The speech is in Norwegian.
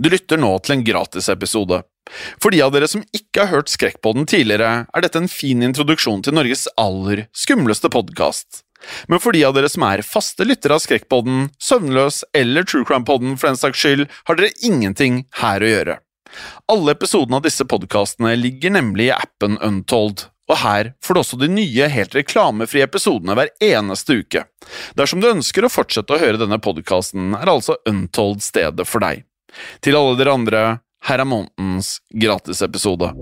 Du lytter nå til en gratisepisode. For de av dere som ikke har hørt Skrekkpodden tidligere, er dette en fin introduksjon til Norges aller skumleste podkast. Men for de av dere som er faste lyttere av Skrekkpodden, Søvnløs eller True Crime-podden for den saks skyld, har dere ingenting her å gjøre. Alle episodene av disse podkastene ligger nemlig i appen Untold, og her får du også de nye, helt reklamefrie episodene hver eneste uke. Dersom du ønsker å fortsette å høre denne podkasten, er altså Untold stedet for deg. Til alle dere andre, her er månedens gratisepisode.